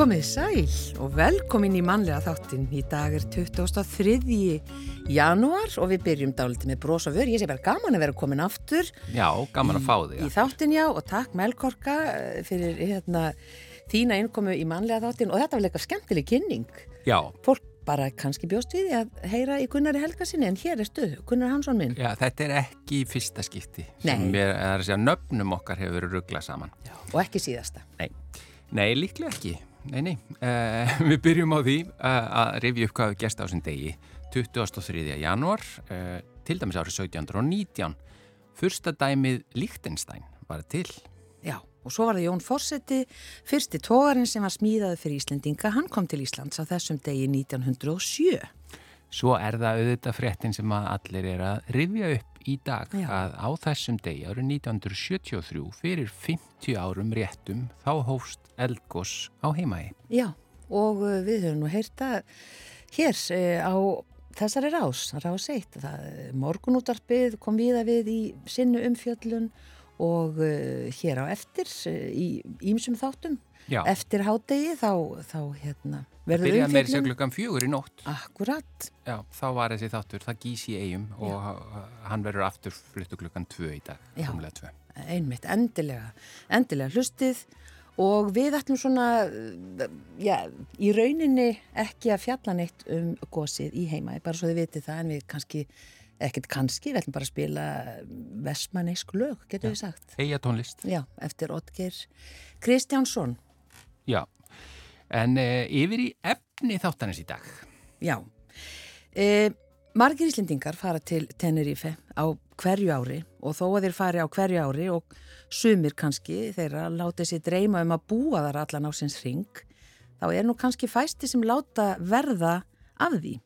Komið sæl og velkomin í mannlega þáttin. Í dag er 23. janúar og við byrjum dálítið með brós og vör. Ég sé bara gaman að vera komin aftur. Já, gaman að fá þig. Í þáttin já og takk Melkorka eh, fyrir hérna, þína innkomu í mannlega þáttin og þetta var leikar skemmtileg kynning. Já. Fólk bara kannski bjóst við að heyra í Gunnari Helgarsinni en hér er stuð, Gunnar Hansson minn. Já, þetta er ekki fyrsta skipti. Nei. Sem er, er að segja, nöfnum okkar hefur verið rugglað saman. Já. Og ekki síðasta. Nei, nei líklega ekki. Nei, nei. Uh, við byrjum á því uh, að rifja upp hvað við gesta á þessum degi. 23. janúar, uh, til dæmis árið 1719. Fyrsta dæmið Lichtenstein var til. Já, og svo var það Jón Fossetti, fyrsti tógarinn sem var smíðaði fyrir Íslendinga. Hann kom til Íslands á þessum degi 1907. Svo er það auðvitað fréttin sem allir er að rifja upp í dag Já. að á þessum degi árið 1973 fyrir 50 árum réttum þá hófst eldgós á heimaði. Já, og uh, við höfum nú heyrt að hér uh, á þessari rás, rás eitt, það uh, morgunútarpið kom viða við í sinnu umfjöllun og hér á eftir í ímsum þáttum, Já, eftir hádegi þá, þá hérna, verður byrjaði meiri sér klukkan fjögur í nótt. Akkurat, Já, þá var þessi þáttur, það gís í eigum og hann verður aftur fluttu klukkan tvö í dag, Já. rúmlega tvö. einmitt, endilega, endilega hlustið og við ætlum svona, já, í rauninni ekki að fjalla neitt um gósið í heimaði, bara svo þið vitið það en við kannski, ekkert kannski, við ætlum bara að spila vestmannesk lög, getur við sagt. Eija tónlist. Já, eftir Otger Kristjánsson, Já, en e, yfir í efni þáttanins í dag. já. E, margir Íslendingar fara til Tenerife á hverju ári og þó að þeir fari á hverju ári og sumir kannski þeirra láti sér dreyma um að búa þar allan á sinns ring, þá er nú kannski fæsti sem láta verða af því.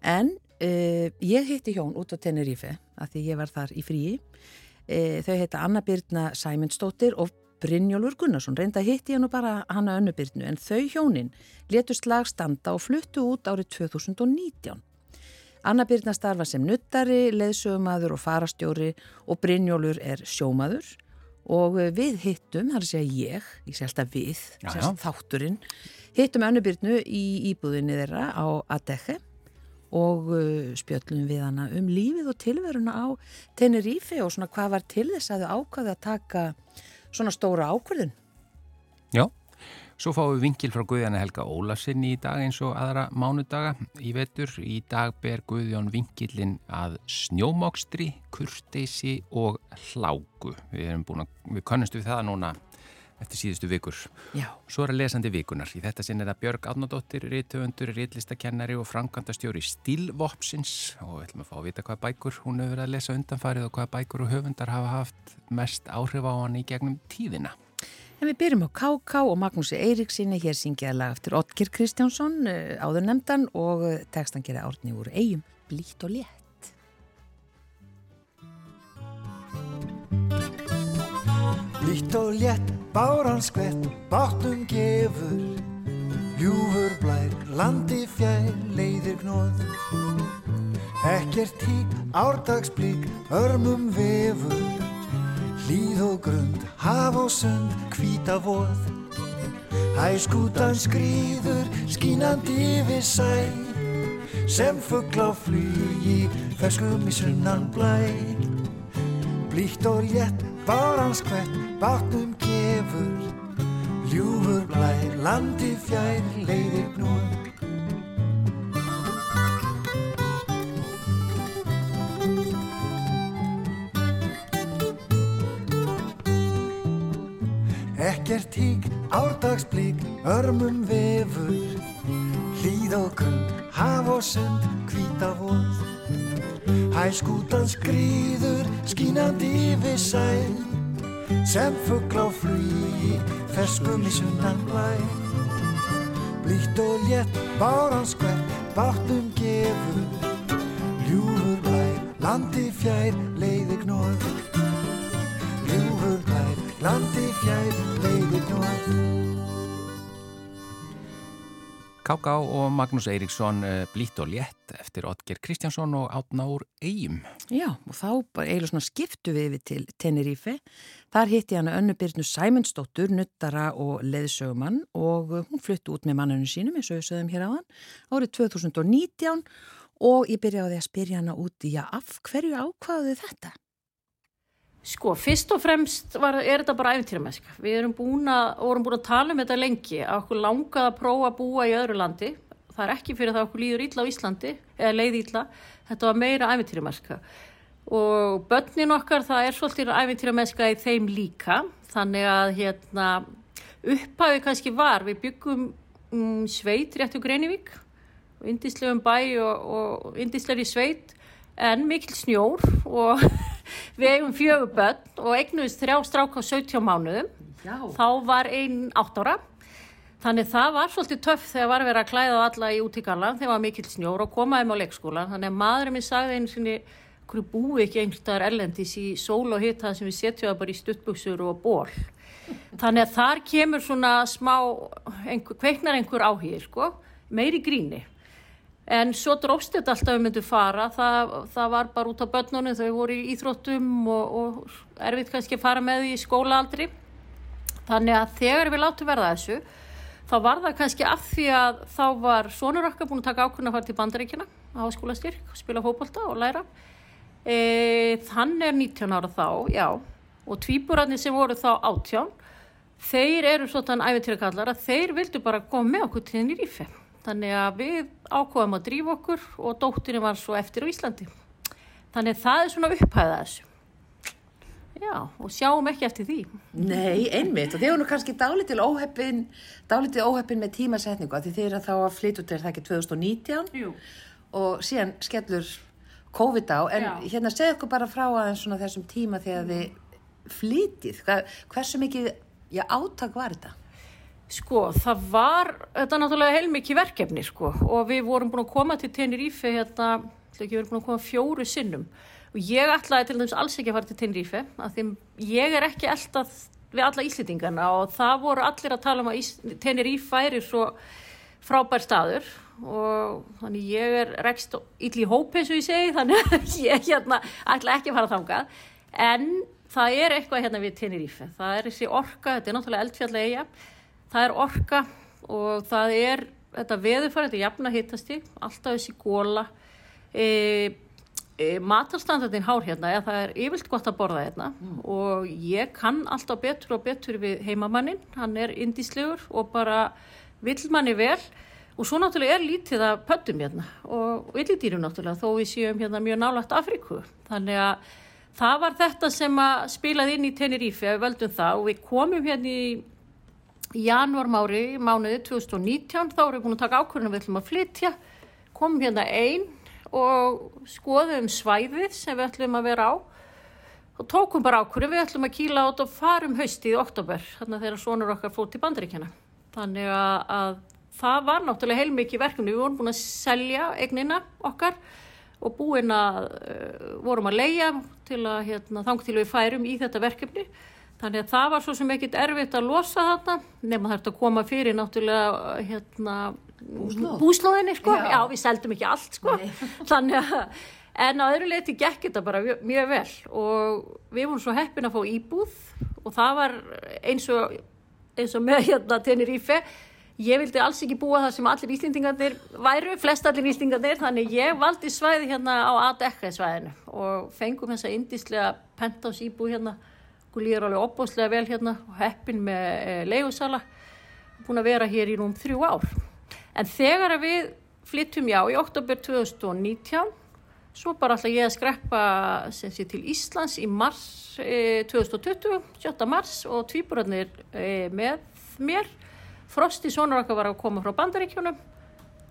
En e, ég hitti hjón út á Tenerife að því ég var þar í fríi. Þau heita Anna Byrna Sæmundsdóttir og Brynjólfur Gunnarsson. Reynda hitti nú bara hana önnu Byrnu en þau hjónin letust lag standa og fluttu út árið 2019. Anna Byrna starfa sem nuttari, leðsögumadur og farastjóri og Brynjólfur er sjómaður og við hittum, þar að segja ég, ég sé alltaf við, Já, já. þátturinn, hittum önnu Byrnu í íbúðinni þeirra á Adeche og uh, spjöllum við hana um lífið og tilveruna á Tenerife og svona hvað var til þess að þau ákvaði að taka svona stóra ákvörðun. Já, svo fáum við vinkil frá Guðjana Helga Ólafsinn í dag eins og aðra mánudaga í vetur. Í dag ber Guðjón vinkilinn að snjómokstri, kurteisi og hláku. Við við kannumst við það núna eftir síðustu vikur. Já, Svo er að lesandi vikunar. Í þetta sinn er það Björg Átnadóttir, rithöfundur, rithlistakennari og framkvæmdastjóri Stílvopsins og við ætlum að fá að vita hvaða bækur hún hefur verið að lesa undanfarið og hvaða bækur og höfundar hafa haft mest áhrif á hann í gegnum tíðina. en við byrjum á K.K. og Magnúsi Eiríksinni, hér syngjaði lag eftir Otger Kristjánsson, uh, áður nefndan og uh, tekstan gera árni úr eigum, blítt og létt. Lítt og létt, báran skvett, báttum gefur Ljúfur blær, landi fjær, leiðir gnóð Ekkert hík, árdagsblík, örmum vefur. Hlýð og grund, haf og sund, hvíta voð. Hæskútan skrýður, skínandi við sæ Sem fuggl á flugi, ferskum í sunnan blæ. Blíkt og létt, báran skvett, bátnum gefur Ljúfur blær, landi fjær, leiðir gnóð Ekkert hík, árdagsblík, örmum vefur. Hlýð og grund, haf og sund, hvíta voð. Hæskútan skrýður, skínandi við sæl Sem fuggl á flugi, ferskum í sunnan blæ Blítt og létt, báran skvett, báttum gefur. Ljúfur blær, landi fjær, leiði gnóð. Ljúfur blær, landi fjær, leiði gnóð Káká og Magnús Eiríksson eh, blít og létt eftir Otger Kristjánsson og Átna úr Eyjum. Já, og þá bara eiginlega svona skiptu við við til Tenerife. Þar hitti hann önnubyrnu Sæmundsdóttur, nuttara og leðsögumann og hún flutti út með mannunum sínum eins og við sögum hér á hann árið 2019 og ég byrjaði að spyrja hana út í að af hverju ákvaðu þetta? Sko, fyrst og fremst var, er þetta bara æfintýramennska. Við erum búin að, vorum búin að tala um þetta lengi, að okkur langað að prófa að búa í öðru landi. Það er ekki fyrir það að okkur líður ítla á Íslandi, eða leið ítla. Þetta var meira æfintýramennska. Og börnin okkar, það er svolítið æfintýramennska í þeim líka. Þannig að hérna, upphæfið kannski var, við byggum um, sveit rétt úr Greinivík, indíslegum bæ og, og indíslegri sveit, en mikil snjór og við eigum fjögur börn og eignuðist þrjá strák á 17 mánuðum. Já. Þá var einn átt ára. Þannig það var svolítið töff þegar var verið að klæða alla í út í galla þegar var mikill snjór og komaðum á leikskólan. Þannig að maðurinn minn sagði einu sinni, hverju búi ekki einhverstaðar ellendis í sól og hitta sem við setjum það bara í stuttbuksur og ból. Þannig að þar kemur svona smá, einhver, kveiknar einhver áhýr, sko, meiri gríni. En svo dróst þetta alltaf við myndum fara, það, það var bara út á börnunum, þau voru í íþróttum og, og erfitt kannski að fara með því í skólaaldri. Þannig að þegar við láttum verða þessu, þá var það kannski af því að þá var sonur okkar búin að taka ákveðin að fara til bandaríkina á skólastyrk, spila fókbalta og læra. E, þann er 19 ára þá, já, og tvíburarnir sem voru þá átján, þeir eru svona æfintýra kallar að þeir vildu bara koma með okkur til ífem. Þannig að við ákváðum að drífa okkur og dóttirinn var svo eftir á Íslandi. Þannig að það er svona upphæða þessu. Já, og sjáum ekki eftir því. Nei, einmitt. Og þið voru nú kannski dálítið óheppin, óheppin með tímasetningu að þið eru þá að flytja út til það ekki 2019 Jú. og síðan skellur COVID á. En Já. hérna segðu okkur bara frá aðeins svona þessum tíma þegar þið flytið. Hversu mikið já, áttak var þetta? Sko, það var, þetta er náttúrulega heilmikið verkefni sko og við vorum búin að koma til Tenerife hérna, við erum búin að koma fjóru sinnum. Og ég ætlaði til dæmis alls ekki að fara til Tenerife af því ég er ekki alltaf við alla íslitingana og það voru allir að tala um að Tenerife væri svo frábær staður og þannig ég er rekst íll í hópi eins og ég segi þannig að ég hérna ætla ekki að fara þangað. En það er eitthvað hérna við Tenerife, það er þessi orka, þetta er náttúrulega eldfjallega það er orka og það er þetta veðurfari, þetta jafna hittasti alltaf þessi góla e, e, matarstandardin hár hérna, ja, það er yfirlt gott að borða hérna. Mm. og ég kann alltaf betur og betur við heimamannin hann er indíslegur og bara vill manni vel. Og svo náttúrulega er lítið að pöttum hérna. Og yllidýrum náttúrulega þó við séum hérna mjög nálagt Afríku. Þannig að það var þetta sem að spilaði inn í Tenerife við völdum það. Og við komum hérna í í janúarmári mánuði 2019 þá erum við búin að taka ákvörðunum við ætlum að flytja. Komum hérna einn og skoðum svæðið sem við ætlum að vera á og tókum bara ákvörðum við ætlum að kýla át og farum hausti í oktober þannig að þeirra svonur okkar fór til bandaríkjana þannig að það var náttúrulega heilmikið verkefni. Við vorum búin að selja egnina okkar og búin að uh, vorum að leia til að hérna, þang til við færum í þetta verkefni Þannig að það var svo sem ekkit erfitt að losa þarna nema þetta að koma fyrir náttúrulega hérna, búslóðinni sko. Já. Já, við seldum ekki allt sko. Þannig að, en á öðru leiti gekk þetta bara mjög, vel og við vorum svo heppin að fá íbúð og það var eins og, eins og með hérna Tenerife. Ég vildi alls ekki búa það sem allir íslendingarnir væru, flest allir íslendingarnir, þannig ég valdi svæði hérna á ADEC svæðinu og fengum þessa indíslega pentás íbúð hérna okkur líður alveg opbóðslega vel hérna og heppin með e, leigusala. Búin að vera hér í núm þrjú ár. En þegar við flyttum já í oktober 2019 svo bara alltaf ég að skreppa sé, til Íslands í mars e, 2020, 7. mars og tvíburarnir e, með mér. Frosti Sónaraka var að koma frá bandaríkjónum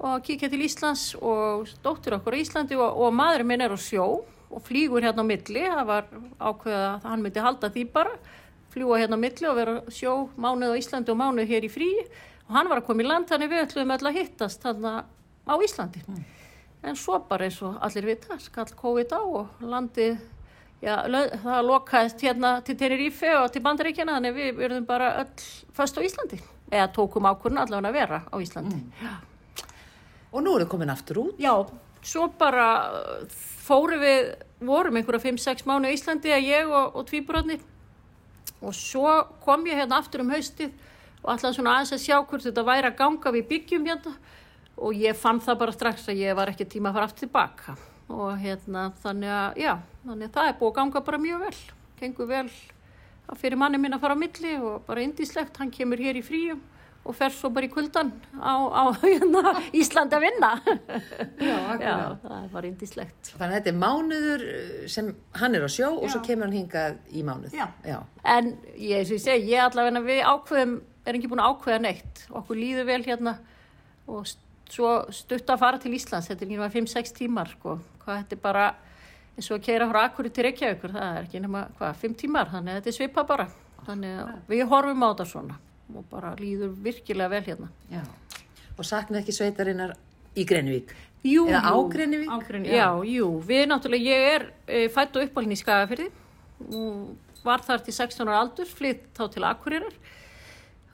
og kíkja til Íslands og dóttir okkur á Íslandi og, og maðurinn minn er á sjó og flýgur hérna á milli, það var ákveða að hann myndi halda því bara, fljúa hérna á milli og vera sjó mánuð á Íslandi og mánuð hér í frí og hann var að koma í land, þannig við ætlum öll að hittast þarna á Íslandi. Mm. En svo bara eins og allir vita, skall COVID á og landi, já, það lokaðist hérna til Tenerife og til Bandaríkjana, þannig við verðum bara öll fast á Íslandi, eða tókum ákvörðun allavega að vera á Íslandi. Mm. Og nú er þið komin aftur út. Já, svo bara fórum við, vorum einhverja 5-6 mánu í Íslandi að ég og, og tvíbrotni og svo kom ég hérna aftur um haustið og alltaf svona aðeins að sjá hvort þetta væri að ganga við byggjum hérna. Og ég fann það bara strax að ég var ekki tíma að fara aftur tilbaka og hérna þannig að, já, þannig að það er búið að ganga bara mjög vel, gengur vel að fyrir manni minn að fara á milli og bara indislegt, hann kemur hér í fríum og fer svo bara í kuldan á, á hérna, Ísland að vinna Já, já, það bara indislegt Þannig að þetta er mánuður uh, sem hann er á sjó og Já. svo kemur hann hingað í mánuð. Já. Já. En ég, eins og ég segi, ég allavega við ákveðum, er ekki búin að ákveða neitt. Okkur líður vel hérna og st- svo stutt að fara til Íslands, þetta er ekki nema 5-6 tímar, sko. Hvað þetta er bara eins og að keira frá Akkur til Reykjavíkur, það er ekki nema, hvað, 5 tímar, þannig að þetta er svipa bara. Þannig að við horfum á þetta svona og bara líður virkilega vel hérna. Já. Og sakna ekki sveitarinnar í Grenivík. Jú, Eða á jú, Grenivík? á Grenivík, já, jú, við náttúrulega, ég er e, fætt og uppálinn í Skagafyrði og var þar til 16 ára aldur, flytt þá til Akureyrar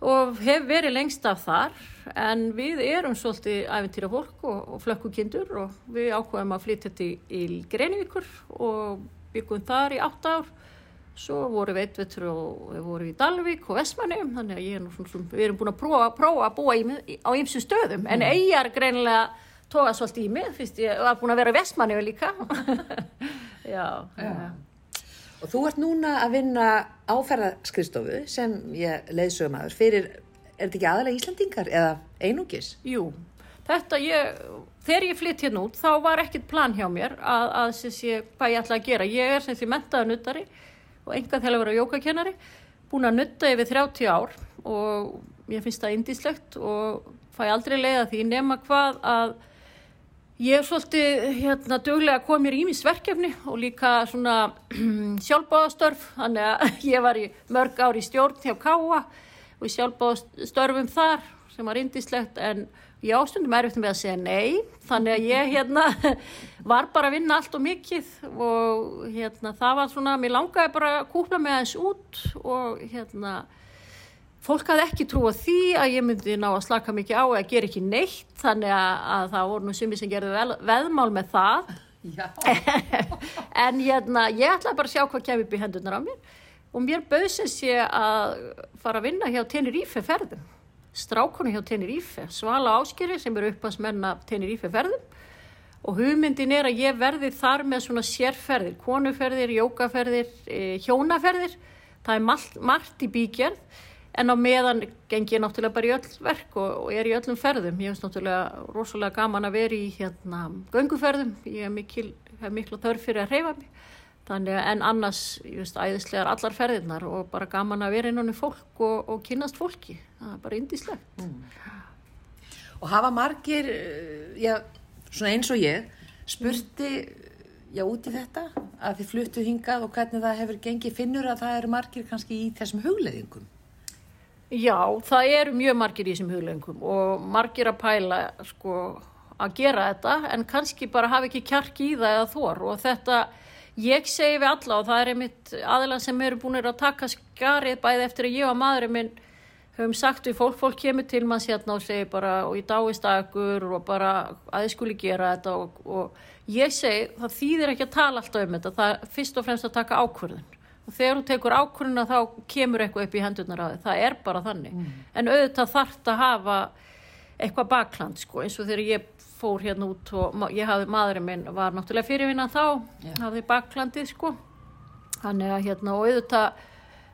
og hef verið lengst af þar en við erum svolítið æfintýra fólk og, og flökkukindur og við ákveðum að flytja til í Grenivíkur og byggum þar í 8 ár svo vorum við eitvetur og við vorum í Dalvík og Vestmannum þannig að ég er nú svona, svona við erum búin að prófa, prófa að búa í, á ýmsu stöðum en eigjar greinilega tóka svolítið í mig fyrst ég var búin að vera í Vestmannum líka já, já. Og þú ert núna að vinna áferðaskristofu sem ég leiðsögum aður fyrir, er þetta ekki aðalega Íslandingar eða einungis? Jú, þetta ég, þegar ég flytt hérna út þá var ekkert plan hjá mér að, að sem sé, hvað ég ætla að gera. Ég er sem sé mentaða nuttari og enga að vera jókakennari, búin að nutta yfir 30 ár og ég finnst það indislegt og fæ aldrei leiða því nema hvað að ég er svolítið hérna duglega að koma mér í mís verkefni og líka svona sjálfbáðastörf, þannig að ég var í mörg ár í stjórn hjá Káa og í sjálfbáðastörfum þar sem var indislegt en ég ástundum erfitt með að segja nei þannig að ég hérna var bara að vinna allt og mikið og hérna það var svona, mér langaði bara að kúpla mig aðeins út og hérna fólk hafði ekki trúa því að ég myndi ná að slaka mikið á eða gera ekki neitt þannig að, að það voru nú sumi sem gerðu vel, veðmál með það Já. en hérna, ég ætlaði bara að sjá hvað kemur upp í hendurnar á mér og mér bauðsins ég að fara að vinna hjá Tenerife ferðum strákonu hjá Tenerife Svala Áskeri sem eru upp að smenna Tenerife ferðum. Og hugmyndin er að ég verði þar með svona sérferðir, konuferðir, jókaferðir, e, hjónaferðir. Það er margt, margt í bígerð en á meðan geng ég náttúrulega bara í öll verk og, og er í öllum ferðum. Ég finnst náttúrulega rosalega gaman að vera í hérna gönguferðum. Ég hef mikil, miklu þörf fyrir að reyfa mig þannig en annars ég veist æðislegar allar ferðirnar og bara gaman að vera innan í fólk og, og kynast fólki. Það er bara indislegt Og hafa margir, uh, já, svona eins og ég, spurti, já, út í þetta, að þið fluttu hingað og hvernig það hefur gengið, finnur að það eru margir kannski í þessum hugleðingum? Já, það eru mjög margir í þessum huglengum og margir að pæla sko að gera þetta en kannski bara hafa ekki kjark í það eða þor. Og þetta, ég segi við alla og það er einmitt aðeins sem eru búin að taka skarið bæði eftir að ég og maðurinn minn höfum sagt við fólk, fólk kemur til manns hérna og segir bara og ég dáist að ykkur og bara að þið skuli gera þetta. Og, og ég segi það þýðir ekki að tala alltaf um þetta, það er fyrst og fremst að taka ákvörðun. Og þegar þú tekur ákvörðuna þá kemur eitthvað upp í hendurnar á þig, það er bara þannig. En auðvitað þarft að hafa eitthvað bakland sko eins og þegar ég fór hérna út og ég hafði maðurinn minn var náttúrulega fyrirvinna þá Já. hafði baklandið sko. Þannig að hérna og auðvitað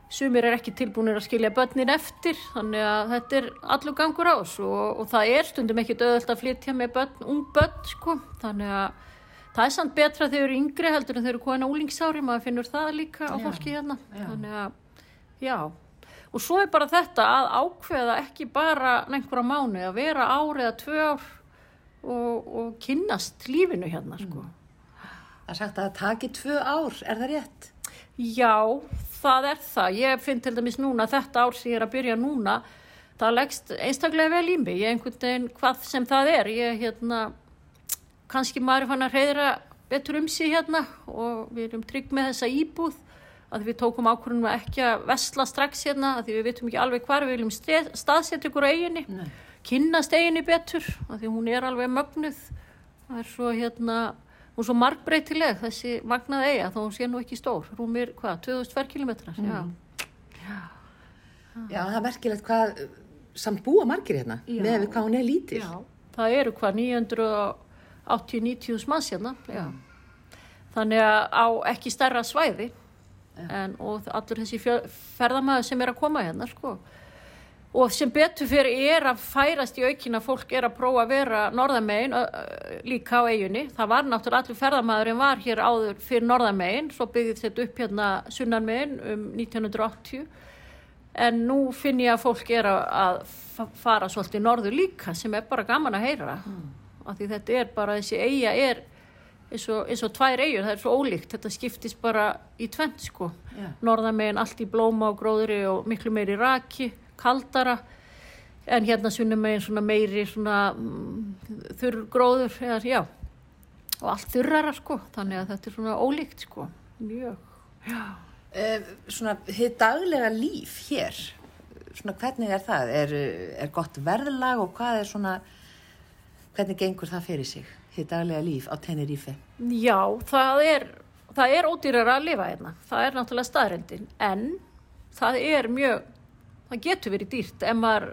sumir er ekki tilbúinir að skilja börnin eftir þannig að þetta er allur gangur ás og, og það er stundum ekki döðult að flytja með börn, ung börn sko. Þannig að það er samt betra þegar þau eru yngri heldur en þau eru koðin á úlingsári maður finnur það líka á Já, fólki hérna. Já. þannig að já. Og svo er bara þetta að ákveða ekki bara einhverja mánu að vera ár eða tvö ár og, og kynnast lífinu hérna sko Það er sagt að það taki tvö ár, er það rétt? Já, það er það. Ég finn til dæmis núna, þetta ár sem ég er að byrja núna, það leggst einstaklega vel í mig. Ég einhvern veginn, hvað sem það er, ég hérna, kannski maður er fann að reyðra betur um sig hérna og við erum trygg með þessa íbúð að við tókum ákvörðunum að ekki að vesla strax hérna að við vitum ekki alveg hvar við viljum staðsetja ykkur á eiginni. Nei. Kynnast eiginu betur, af því hún er alveg mögnuð. Það er svo hérna, er svo markbreytileg þessi magnað eiga, þó hún sé nú ekki stór. Rúmir, hvað, 2000 kilometrar, já. Já, það er merkilegt hvað samt búa margir hérna, Já. með hvað hún er lítil. Já, það eru hvað 980-90 manns hérna. Þannig að á ekki stærra svæði en, og allur þessi fjö- ferðamaður sem er að koma hérna, sko. Og sem betur fyrir er að færast í aukina fólk er að prófa að vera norðamegin líka á eiginni. Það var náttúrulega allur ferðamaðurinn var hér áður fyrir norðamegin, svo byggðið þetta upp hérna sunnanmegin um 1980 en nú finn ég að fólk er að, að fa- fara svolítið norður líka sem er bara gaman að heyra. Af því þetta er bara þessi eiga er eins og, eins og tvær eigur, það er svo ólíkt. Þetta skiptist bara í tvent sko. Já. norðamegin allt í blóma og gróðri og miklu meiri raki, kaldara en hérna sunnumegin svona meiri svona mm, þurr gróður eða, já, og allt þurrara sko þannig að þetta er svona ólíkt sko mjög Uh, svona, þið daglega líf hér, svona hvernig er það? Er, er gott verðlag og hvað er svona, hvernig gengur það fyrir sig, þið daglega líf á Tenerife? Já, það er, það er ódýrar að lifa hérna. Það er náttúrulega staðrendin. En það er mjög, það getur verið dýrt ef maður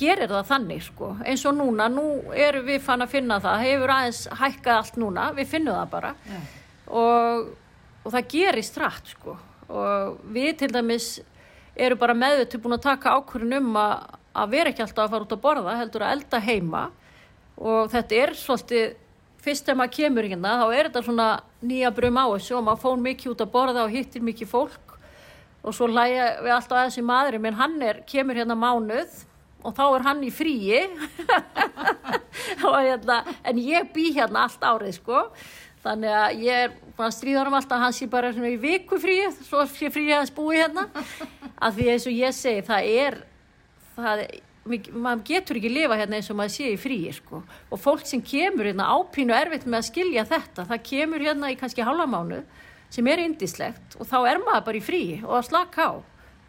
gerir það þannig sko. Eins og núna, nú erum við fann að finna það, hefur aðeins hækkað allt núna, við finnum það bara. Og, og það gerist rætt sko. Og við til dæmis eru bara meðvitið búin að taka ákvörðun um að, að vera ekki alltaf að fara út að borða, heldur að elda heima og þetta er svolítið fyrst þegar maður kemur hérna þá er þetta svona nýja brum á þessu og maður fór mikið út að borða og hittir mikið fólk og svo læja við alltaf að þessi maðurinn menn hann er, kemur hérna mánuð og þá er hann í fríi. Hérna en ég bý hérna allt árið sko. Þannig að ég er búin að stríða hann alltaf að hann sé bara í viku fríi svo sé fríi að spúi hérna. Af því eins og ég segi það er það maður getur ekki lifa hérna eins og maður sé í fríi sko. og fólk sem kemur hérna ápínu erfitt með að skilja þetta það kemur hérna í kannski hálfamánu sem er indislegt og þá er maður bara í fríi og að slaka á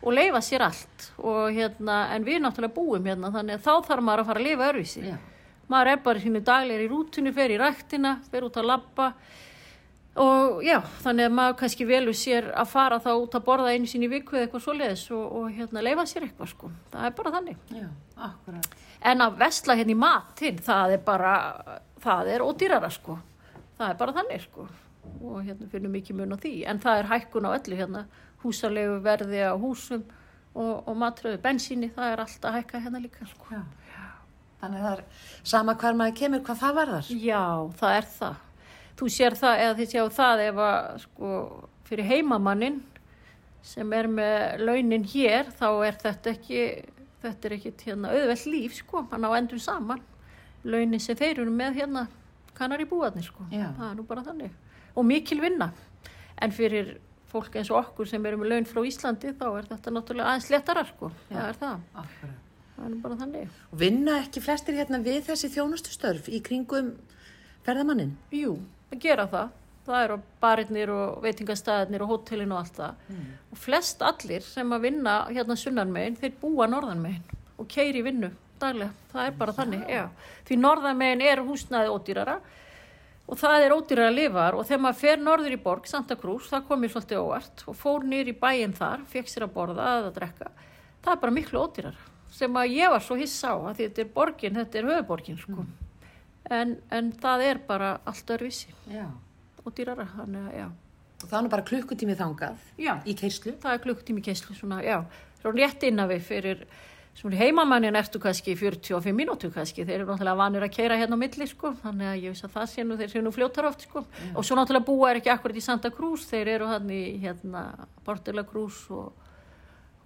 og leifa sér allt og hérna en við náttúrulega búum hérna þannig að þá þarf maður að fara að lifa örvísi Já. maður er bara sínu daglegir í rútinu fer í ræktina, fer út að labba og já, þannig að maður kannski velur sér að fara þá út að borða einu sín í viku eða eitthvað svoleiðis og, og hérna leifa sér eitthvað sko, það er bara þannig. Já, en að vesla hérna í matinn það er bara, það er ódýrara sko, það er bara þannig sko og hérna finnum mikið mun á því en það er hækkun á öllu hérna húsalegu verði á húsum og, og matröðu bensíni, það er alltaf hækka hérna líka sko Já. Þannig að það er sama hver maður kemur, hvað það varðar. Já, það er það. Þú sér það, eða þið sjáu það ef að, sko, fyrir heimamannin sem er með launin hér, þá er þetta ekki, þetta er ekki hérna auðvelt líf, sko, hann á endur saman. Launin sem þeir eru með hérna kannar í búarnir, sko. Já. Það er nú bara þannig. Og mikil vinna. En fyrir fólk eins og okkur sem eru með laun frá Íslandi, þá er þetta náttúrulega aðeins léttara, sko. Það er það. Það er bara þannig. Og vinna ekki flestir hérna við þessi þjónustustörf í kringum ferðamannin? Jú, að gera það. Það eru barinnir og veitingastæðinir og hótelin og allt það. Og flest allir sem að vinna hérna sunnan megin, þeir búa norðan megin og keiri vinnu daglega. Það er bara þannig, já. Því norðan megin er húsnæði ódýrara og það er ódýrara að lifa þar og þegar maður fer norður í borg, Santa Cruz, það kom mér svolítið óvart og fór nýr í bæinn þar, fekk sér að borða eða að drekka. Það er bara miklu ódýrara sem að ég var svo hissa á að þetta er borgin, þetta er höfuborgin sko. en, en það er bara allt örvísi og dýrara, að. Og það er bara klukkutími þangað Já, í keislu. það er klukktími keislu svona, já, rétt innan við fyrir svona heimamannin ertu kannski í 45 mínútu kannski, þeir eru náttúrulega vanir að keira hérna á milli, sko, þannig að ég veist að það sé nú, þeir sé nú fljótar oft, sko, og svo náttúrulega búa er ekki akkurat í Santa Cruz, þeir eru hann í hérna Portela Cruz og,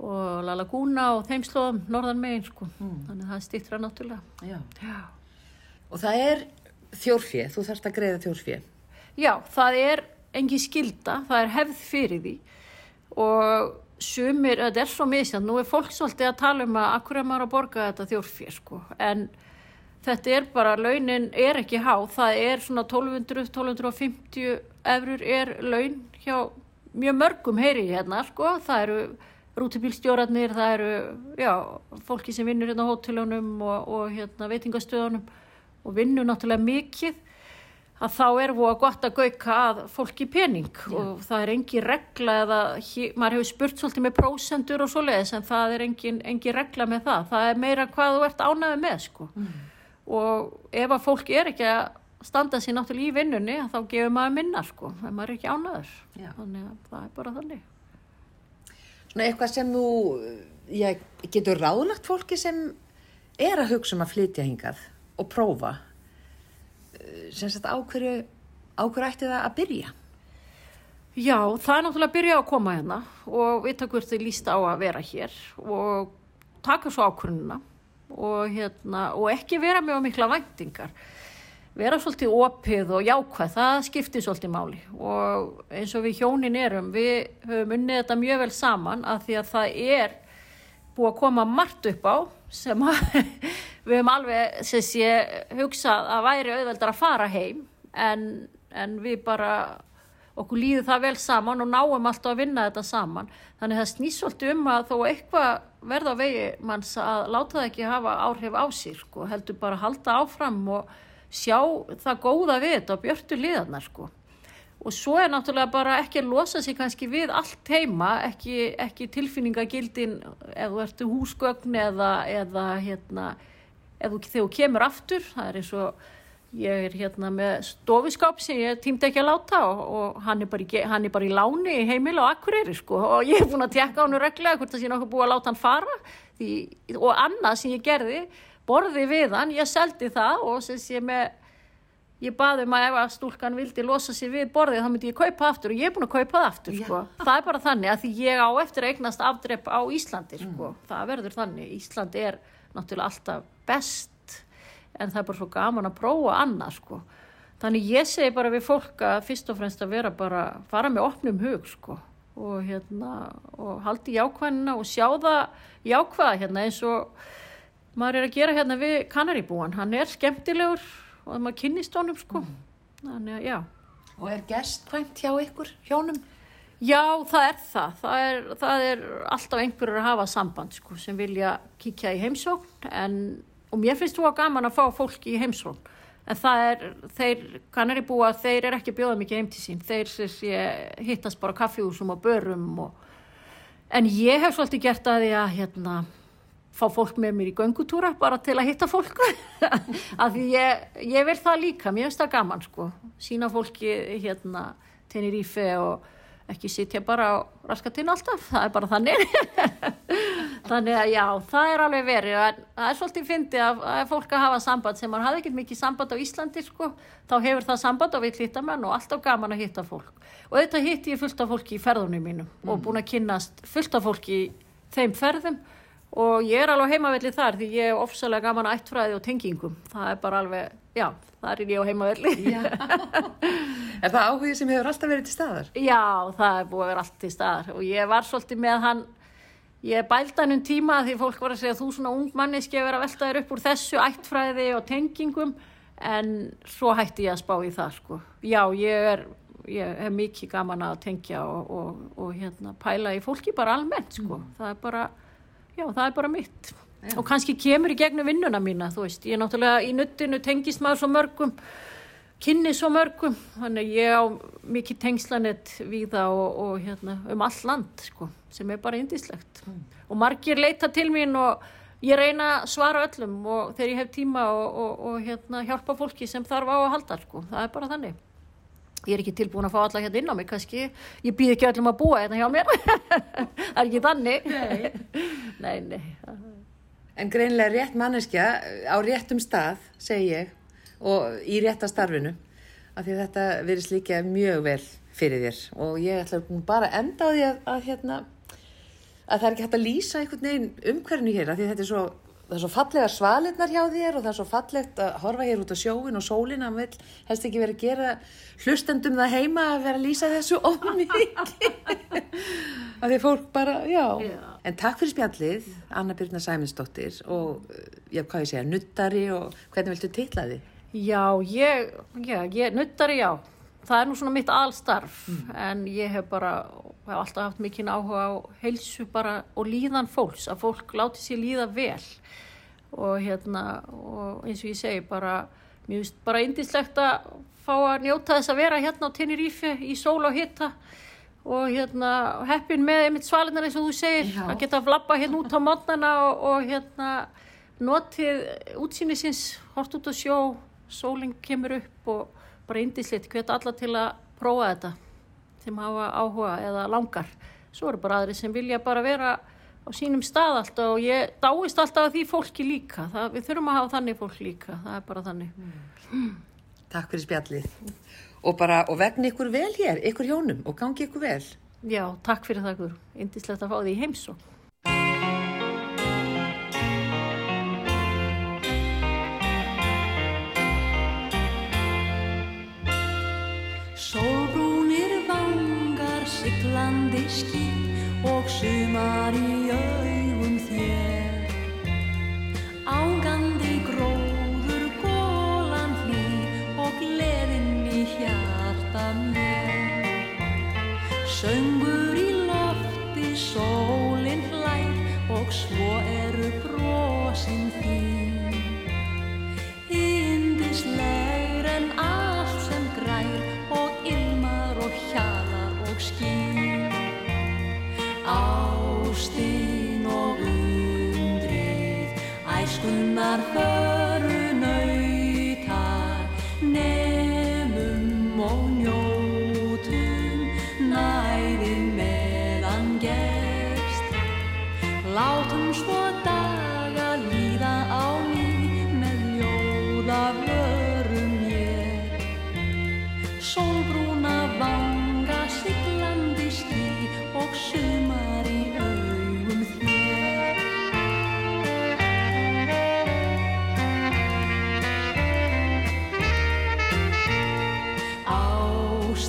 og La Laguna og þeim slóðum norðan megin, sko, þannig að það stýttra náttúrulega. Já. Já. Og það er þjórfið, þú þarfst að greiða þjórfið. Já, það er engin skilda, það er hefð fyrir því. Og sumir, þetta er svo misjant, nú er fólk svolítið að tala um að akkur er maður að borga þetta þjórfér sko, en þetta er bara, launin er ekki há, það er svona 1200, 1250 efrur er laun hjá mjög mörgum heyri hérna sko, það eru rútubílstjórarnir, það eru já, fólki sem vinnur hérna á hótelunum og, og hérna veitingastöðunum og vinnur náttúrulega mikið að þá er það gott að gauka að fólki pening Já. og það er engi regla eða maður hefur spurt svolítið með prósendur og svo leiðis en það er engin, engin regla með það það er meira hvað þú ert ánaði með sko mm. og ef að fólki er ekki að standa sér náttúrulega í vinnunni þá gefur maður minna sko ef maður er ekki ánaður Já. þannig að það er bara þannig Svona eitthvað sem þú já, getur ráðlagt fólki sem er að hugsa um að flytja hingað og prófa sem sagt ákverju ákverju ætti það að byrja? Já, það er náttúrulega að byrja að koma hérna og við takum því lísta á að vera hér og taka svo ákvörnuna og, hérna, og ekki vera með mikla vendingar vera svolítið opið og jákvæð, það skiptir svolítið máli og eins og við hjónin erum, við höfum unnið þetta mjög vel saman að því að það er búið að koma margt upp á sem að við höfum alveg sem sé hugsað að væri auðveldar að fara heim en, en við bara okkur líður það vel saman og náum alltaf að vinna þetta saman. Þannig það snýst svolítið um að þó eitthvað verða á vegi manns að láta það ekki hafa áhrif á sér sko, heldur bara að halda áfram og sjá það góða við þetta og björtu liðarnar sko. Og svo er náttúrulega bara ekki að losa sig kannski við allt heima, ekki, ekki tilfinningagildin ef þú ertu húsgögn eða, eða hérna, ef þú, þú kemur aftur, það er eins og ég er hérna með stofiskáp sem ég tímdi ekki að láta og, og hann, er í, hann er bara í láni í heimil og akkurýri sko og ég er búin að tjekka hann reglega hvort það sé nokkuð búið að láta hann fara því, og annað sem ég gerði, borði við hann, ég seldi það og sem sé með ég baði um að ef að stúlkan vildi losa sér við borðið þá myndi ég kaupa aftur og ég er búin að kaupa það aftur sko. það er bara þannig að því ég á eftir eignast afdrepp á Íslandi sko. mm. það verður þannig, Íslandi er náttúrulega alltaf best en það er bara svo gaman að prófa annað sko. þannig ég segi bara við fólk að fyrst og fremst að vera bara fara með opnum hug sko. og hérna og haldi jákvæðina og sjá það jákvæða hérna eins og maður er að gera hérna við Kanaríbúan hann er skemmtilegur og maður kynnist honum sko mm. þannig að já og er gestkvæmt hjá ykkur hjónum? Já, það er það. Það er, það er alltaf einhverjur að hafa samband sko sem vilja kíkja í heimsókn en, og mér finnst þú að gaman að fá fólki í heimsókn. En það er, þeir kannari búa þeir er ekki bjóða mikið heim til sín. Þeir sé, hittast bara kaffihúsum og börum og, en ég hef svolítið gert að því að hérna fá fólk með mér í göngutúra bara til að hitta fólk. Af því ég, ég vil það líka. Mér finnst það gaman sko. Sína fólki hérna tenir ífe og ekki sitja bara á raskatinn alltaf, það er bara þannig. Þannig að já, það er alveg verið. Það er svolítið fyndið að, að fólk að hafa samband sem mann hafði ekkert mikið samband á Íslandi sko, þá hefur það samband og við hlýtta menn og alltaf gaman að hitta fólk. Og þetta hitti ég fullt af fólki í ferðunum mínum mm. og búin að kynast fullt af fólki í þeim ferðum og ég er alveg heimavelli þar því ég er ofsalega gaman að ættfræði og tengingum það er bara alveg, já, það er ég á heimavelli Er það áhugið sem hefur alltaf verið til staðar? Já, það er búið að vera alltaf til staðar og ég var svolítið með hann ég bælda hann um tíma því fólk var að segja þú svona ung manniski að vera veltaður upp úr þessu ættfræði og tengingum en svo hætti ég að spá í það sko. Já, ég er ég hef mikið gaman að tengja og, og, og hérna, pæla í fólki bara almennt sko. mm. það er bara já það er bara mitt já. og kannski kemur í gegnum vinnuna mína þú veist, ég er náttúrulega í nuttinu tengist maður svo mörgum kynni svo mörgum, þannig ég á mikið tengslanett við það og, og hérna, um all land sko, sem er bara indislegt mm. og margir leita til mín og ég reyna að svara öllum og þegar ég hef tíma og, og, og hérna, hjálpa fólki sem þarf á að halda sko. það er bara þannig ég er ekki tilbúin að fá alla hérna inn á mig kannski, ég býð ekki öllum að búa hérna hjá mér. Það er ekki þannig. Nei. nei, nei. En greinlega rétt manneskja á réttum stað, segi ég og í rétta starfinu af því þetta verðist líka mjög vel fyrir þér. Og ég ætla bara að enda á því að, að hérna að það er ekki hægt að lýsa einhvern veginn umhverfinu hér af því þetta er svo það er svo fallega svalinnar hjá þér og það er svo fallegt að horfa hér út á sjóin og sólin að vil helst ekki verið að gera hlustendum það heima að vera að lýsa þessu ómikið að því fólk bara, já. já en takk fyrir spjallið, Anna Byrna Sæminsdóttir og, já, hvað ég segja, nuttari og hvernig viltu teitla þið? Já, ég, já, ég nuttari, já það er nú svona mitt allstarf en ég hef bara hef alltaf haft mikinn áhuga á heilsu bara og líðan fólks, að fólk láti sér líða vel og hérna og eins og ég segi bara finnst bara indislegt að fá að njóta þess að vera hérna á Tenerife í sól og hitta og hérna heppin með einmitt svalinnar eins og þú segir Já. að geta að flappa hérna út á mótnana og, og hérna notið útsýnisins hort út á sjó, sólinn kemur upp og bara indislegt hvet alla til að prófa þetta sem hafa áhuga eða langar svo eru bara aðri sem vilja bara vera á sínum stað alltaf og ég dáist alltaf að því fólki líka það, við þurfum að hafa þannig fólk líka það er bara þannig Takk fyrir spjallið. Og bara, og vegna ykkur vel hér, ykkur hjónum og gangi ykkur vel. já, takk fyrir það Guðrún. indislegt að fá því í skip og sumar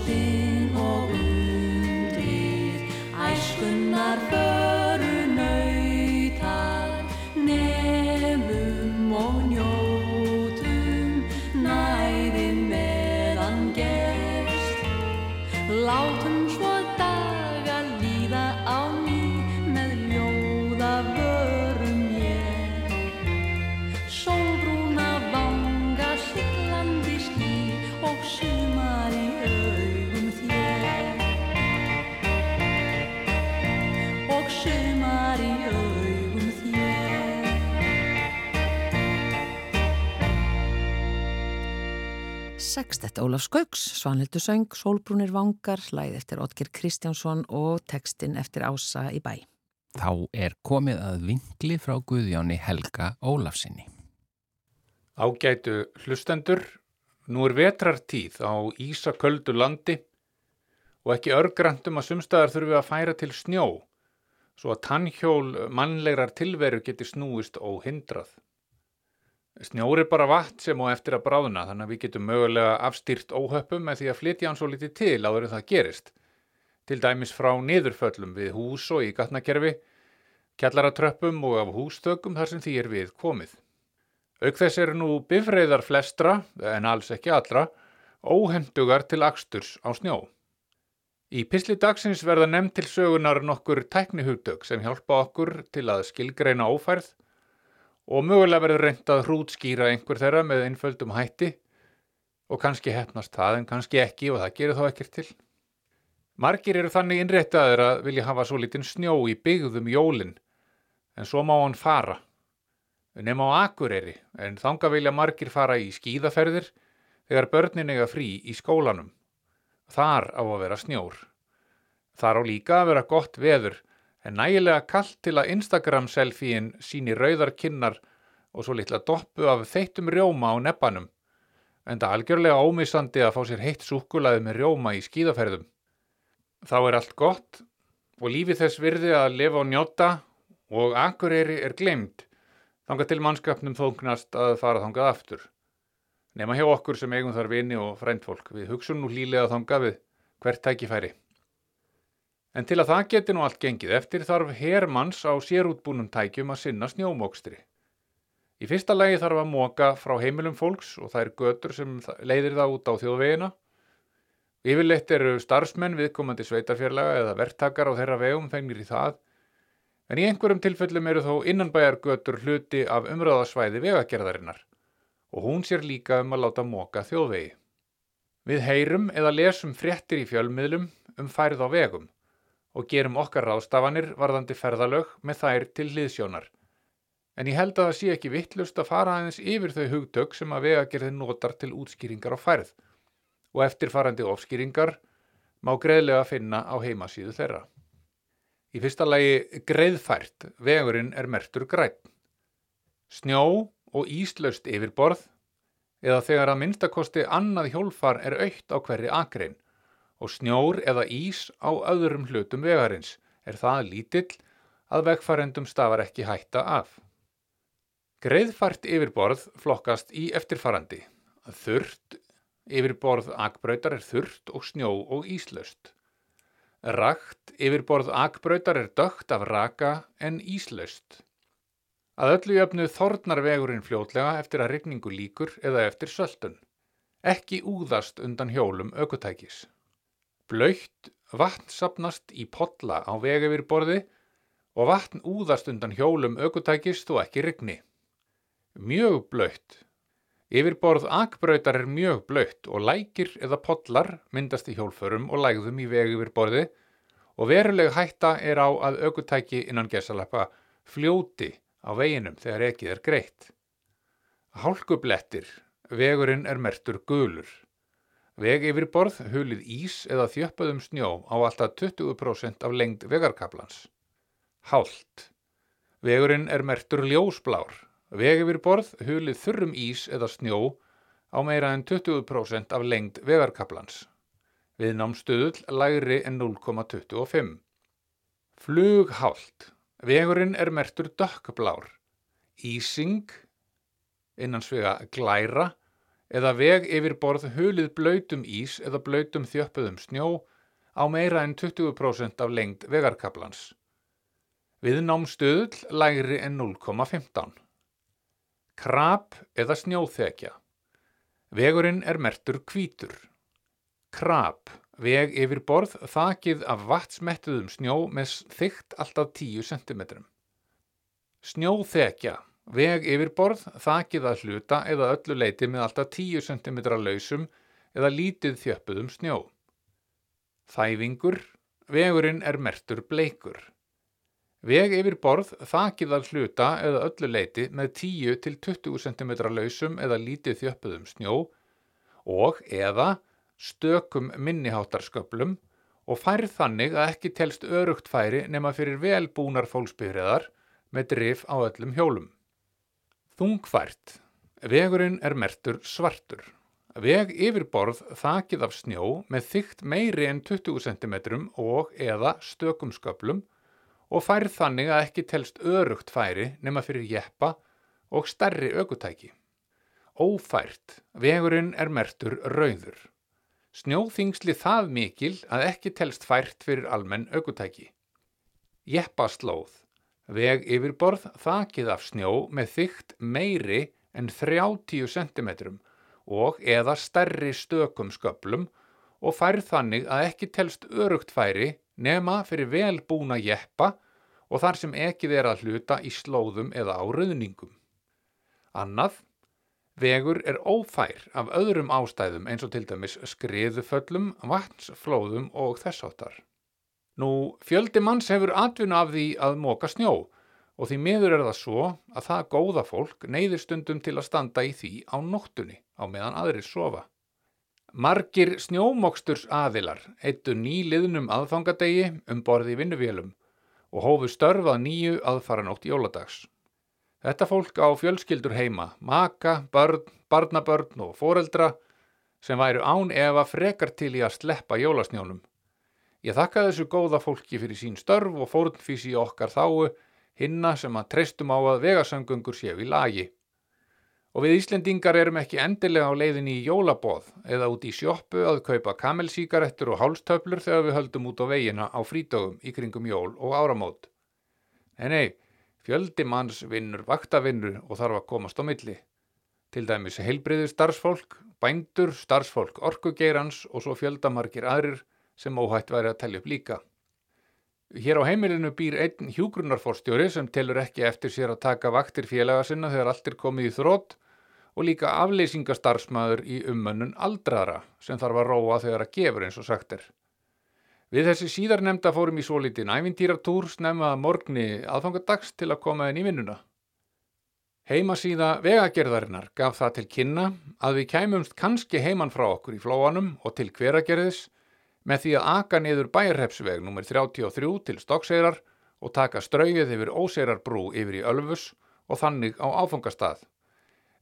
be Sextett Ólaf Skauks, Svanhildur Söng, Sólbrúnir Vangar, hlæð eftir Otger Kristjánsson og textin eftir Ása í bæ. Þá er komið að vingli frá Guðjóni Helga Ólafsinni. Ágætu hlustendur, nú er vetrartíð á ísaköldu landi og ekki örgrandum að sumstaðar þurfi að færa til snjó, svo að tannhjól mannlegrar tilveru geti snúist óhindrað. Snjór er bara vatn sem á eftir að bráðuna, þannig að við getum mögulega afstýrt óhöppum með því að flytja hann svo litið til áður en það gerist. Til dæmis frá niðurföllum við hús og í gatnakerfi, kjallaratröppum og af hústökum þar sem því er við komið. Auk þess eru nú bifreiðar flestra, en alls ekki allra, óhendugar til aksturs á snjó. Í pisli dagsins verða nefnd til sögunar nokkur tæknihugtök sem hjálpa okkur til að skilgreina ófærð og mögulega verður reynd að hrútskýra einhver þeirra með einföldum hætti og kannski hefnast það en kannski ekki og það gerir þá ekkert til. Margir eru þannig innréttaðir að vilja hafa svo lítinn snjó í byggðum jólin en svo má hann fara. Nefn á Akureyri en þanga vilja margir fara í skíðaferðir þegar börnin eiga frí í skólanum. Þar á að vera snjór. Þar á líka að vera gott veður en nægilega kallt til að Instagram-selfíin síni rauðar kinnar og svo litla doppu af þeittum rjóma á neppanum. En það algjörlega ómissandi að fá sér heitt súkulaði með rjóma í skíðaferðum. Þá er allt gott og lífið þess virði að lifa og njóta og akureyri er glemd. Þangað til mannskapnum þóknast að fara þangað aftur. Nema hjá okkur sem eigum þar vini og frændfólk. Við hugsun nú hlýlega þangað við hvert tækifæri. En til að það geti nú allt gengið eftir þarf hermanns á sérútbúnum tækjum að sinna snjómokstri. Í fyrsta lagi þarf að móka frá heimilum fólks og það er götur sem leiðir það út á þjóðvegina. Yfirleitt eru starfsmenn viðkomandi sveitarfjarlaga eða verktakar á þeirra vegum fengnir í það, en í einhverjum tilfellum eru þó innanbæjargötur hluti af umröðasvæði vegagerðarinnar og hún sér líka um að láta móka þjóðvegi. Við heyrum eða lesum fréttir í fjölmiðlum um færð á vegum og gerum okkar ráðstafanir varðandi ferðalög með þær til hliðsjónar. En ég held að það sé ekki vittlust að fara aðeins yfir þau hugtök sem að vegagerðin notar til útskýringar á færð og eftirfarandi ofskýringar má greiðlega finna á heimasíðu þeirra. Í fyrsta lagi greiðfært, vegurinn er mertur græn. Snjó og íslaust yfirborð eða þegar að minnstakosti annað hjólfar er aukt á hverri akrein og snjór eða ís á öðrum hlutum vegarins er það lítill að vegfarendum stafar ekki hætta af. Greiðfært yfirborð flokkast í eftirfarandi. Þurrt yfirborð akbrautar er þurrt og snjó og íslaust. Rakt yfirborð akbrautar er dögt af raka en íslaust. Að öllu jöfnu þornar vegurinn fljótlega eftir að rigningu líkur eða eftir söldun. Ekki úðast undan hjólum aukutækis. Blöytt vatn sapnast í podla á vegefirborði og vatn úðast undan hjólum aukutækis þó ekki rigni. Mjög blöytt. Yfirborð akbrautar er mjög blöytt og lækir eða podlar myndast í hjólförum og lægðum í vegefirborði og veruleg hætta er á að aukutæki innan gesalappa fljóti á veginum þegar ekið er greitt. Hálkublettir. Vegurinn er mertur gulur. Veg yfir borð hulið ís eða þjöppuðum snjó á alltaf 20% af lengd vegarkaplans. Hált. Vegurinn er mertur ljósblár. Veg yfir borð hulið þurrum ís eða snjó á meira en 20% af lengd vegarkaplans. Viðnámstöðull lægri en 0,25. Flughált. Vegurinn er mertur dökkblár. Ísing, innan svega glæra, eða veg yfir borð hulið blöytum ís eða blöytum þjöppuðum snjó á meira en 20% af lengd vegarkaplans. Viðnámstöðull lægri en 0,15. Krab eða snjóþekja. Vegurinn er mertur kvítur. Krab, veg yfir borð þakið af vatsmettuðum snjó með þygt alltaf 10 cm. Snjóþekja, veg yfir borð þakið að hluta eða öllu leiti með alltaf 10 cm lausum eða lítið þjöppuðum snjó. Þæfingur, vegurinn er mertur bleikur. Veg yfir borð þakið að hluta eða öllu leiti með 10 til 20 cm lausum eða lítið þjöppuðum snjó og eða stökum minniháttarsköplum og færð þannig að ekki telst örugt færi nema fyrir velbúnar fólksbyrjaðar með drif á öllum hjólum. Þungfært. Vegurinn er mertur svartur. Veg yfir borð þakið af snjó með þygt meiri en 20 cm og eða stökum sköplum og færð þannig að ekki telst örugt færi nema fyrir jeppa og stærri aukutæki. Ófært. Vegurinn er mertur rauður. Snjóþingsli það mikil að ekki telst fært fyrir almenn aukutæki. Jeppaslóð. Veg yfirborð þakið af snjó með þygt meiri en 30 cm og eða stærri stökum sköplum og færð þannig að ekki telst örugt færi nema fyrir vel búna jeppa og þar sem ekið er að hluta í slóðum eða á rauðningum. Annað, vegur er ófær af öðrum ástæðum eins og til dæmis skriðuföllum, vatnsflóðum og þessáttar. Nú, fjöldi manns hefur atvinna af því að móka snjó og því miður er það svo að það góða fólk neyðir stundum til að standa í því á nóttunni á meðan aðrir sofa. Margir snjómoksturs aðilar eittu nýliðnum aðfangadegi um borði vinnuvélum og hófu störfað nýju aðfaranótt jóladags. Þetta fólk á fjölskyldur heima, maka, börn, barnabörn og foreldra sem væru án efa frekar til í að sleppa jólasnjónum. Ég þakka þessu góða fólki fyrir sín störf og fórnfísi okkar þáu hinna sem að treystum á að vegasangöngur séu í lagi. Og við Íslendingar erum ekki endilega á leiðinni í jólabóð eða út í sjóppu að kaupa kamelsíkarettur og hálstöflur þegar við höldum út á veginna á frítagum í kringum jól og áramót. Nei, fjöldi manns vinnur vaktavinnur og þarf að komast á milli. Til dæmis heilbriður starfsfólk, bændur, starfsfólk orkugeirans og svo fjöldamargir aðrir sem óhætt væri að tellja upp líka. Hér á heimilinu býr einn hjúgrunarforstjóri sem telur ekki eftir sér að taka vaktir félaga sinna þegar allt er komið í þrótt og líka afleysingastarfsmaður í ummönnun aldrara sem þarf að róa þegar að gefur eins og sagt er. Við þessi síðar nefnda fórum í svo litinn ævintýratúr snemma morgni aðfangadags til að koma inn í vinnuna. Heimasíða vegagerðarinnar gaf það til kynna að við kæmumst kannski heiman frá okkur í flóanum og til hveragerðis með því að aka niður bæjarhepsveg nr. 33 til Stokkseirar og taka strauið yfir Óseirarbrú yfir í Ölfus og þannig á áfangastað.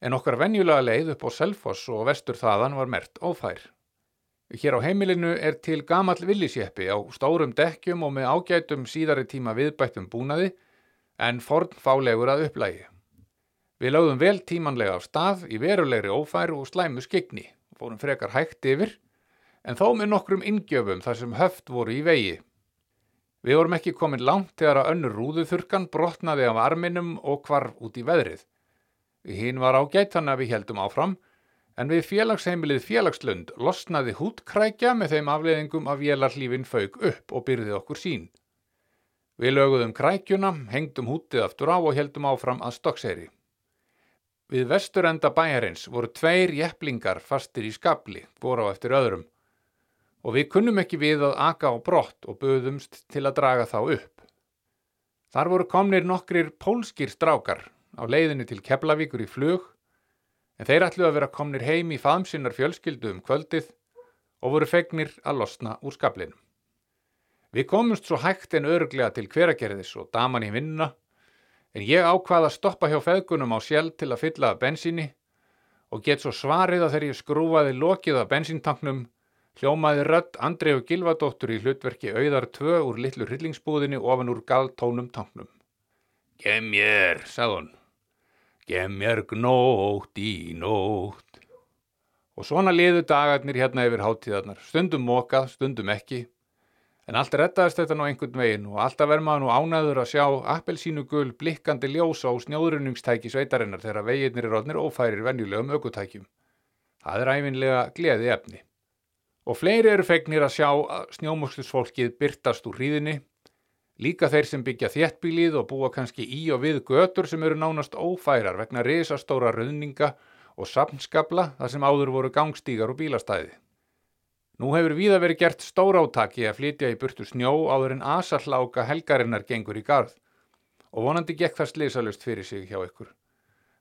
En okkar venjulega leið upp á Selfoss og vestur þaðan var mert ófær. Hér á heimilinu er til gamall villisjeppi á stórum dekkjum og með ágætum síðari tíma viðbættum búnaði en forn fálegur að upplægi. Við lögðum vel tímanlega á stað í verulegri ófær og slæmu skegni fórum frekar hægt yfir en þó með nokkrum ingjöfum þar sem höft voru í vegi. Við vorum ekki komin langt þegar að önnur rúðuþurkan brotnaði af arminum og kvarf út í veðrið. Hinn var á gætan að við heldum áfram, en við félagsheimilið félagslund losnaði hútkrækja með þeim afleðingum að vélarlífin fauk upp og byrði okkur sín. Við löguðum krækjuna, hengdum hútið aftur á og heldum áfram að stokkseri. Við vesturenda bæjarins voru tveir jepplingar fastir í skabli, góra á eftir öðrum og við kunnum ekki við að aka á brott og buðumst til að draga þá upp. Þar voru komnir nokkrir pólskir strákar á leiðinni til Keflavíkur í flug en þeir ætlu að vera komnir heim í faðmsinnar fjölskyldu um kvöldið og voru fegnir að losna úr skablinum. Við komumst svo hægt en öruglega til hveragerðis og daman í vinnuna en ég ákvaða að stoppa hjá feðgunum á sjálf til að fylla bensíni og get svo svarið að þegar ég skrúfaði lokið af bensíntanknum hljómaði rödd Andreu Gilvadóttur í hlutverki auðar tvö úr litlu hryllingsbúðinni ofan úr galtónum tanknum. Gem mér, sagði hún. Gem mér gnótt í nótt. Og svona liðu dagarnir hérna yfir háttíðarnar, stundum mokað, stundum ekki. En allt rettaðist þetta nú einhvern veginn og alltaf verð maður nú ánæður að sjá appelsínugul blikkandi ljósa á snjóðrunningstæki sveitarinnar þegar veginnir er odnir ófærir venjulegum aukutækjum. Það er æfinlega gleði efni. Og fleiri eru fegnir að sjá snjómuslusfólkið byrtast úr hríðinni, líka þeir sem byggja þéttbílið og búa kannski í og við götur sem eru nánast ófærar vegna risastóra rauninga og samnskabla þar sem áður voru gangstígar og bílastæði. Nú hefur víða verið gert stórátaki að flytja í burtu snjó áður en asarláka helgarinnar gengur í garð og vonandi gekk það slisalust fyrir sig hjá ykkur.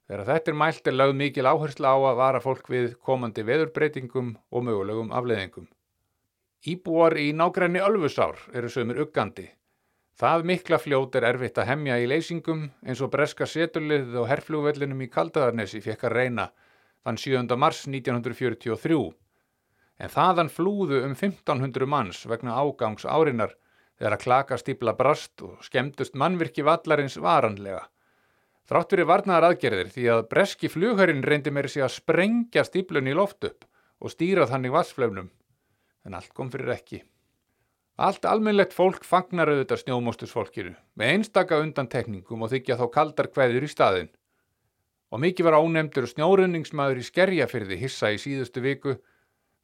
Þegar þetta er mælt er lögð mikil áherslu á að vara fólk við komandi veðurbreytingum og mögulegum afleðingum. Íbúar í nágræni Ölfusár eru sömur uggandi. Það mikla fljót er erfitt að hemja í leysingum eins og breska setulið og herflugvellinum í Kaldaðarnesi fekk að reyna þann 7. mars 1943. En þaðan flúðu um 1500 manns vegna ágangs árinar þegar að klaka stípla brast og skemmtust mannvirki vallarins varanlega. Þrátt fyrir varnaðar aðgerðir því að breski flugherrin reyndi meiri sig að sprengja stíplun í loft upp og stýra þannig vassflefnum, en allt kom fyrir ekki. Allt almennlegt fólk fagnar auðvitað snjómóstusfólkinu með einstaka undantekningum og þykja þá kaldar hverður í staðin. Og mikið var ánemdur snjórunningsmaður í skerjafyrði hissa í síðustu viku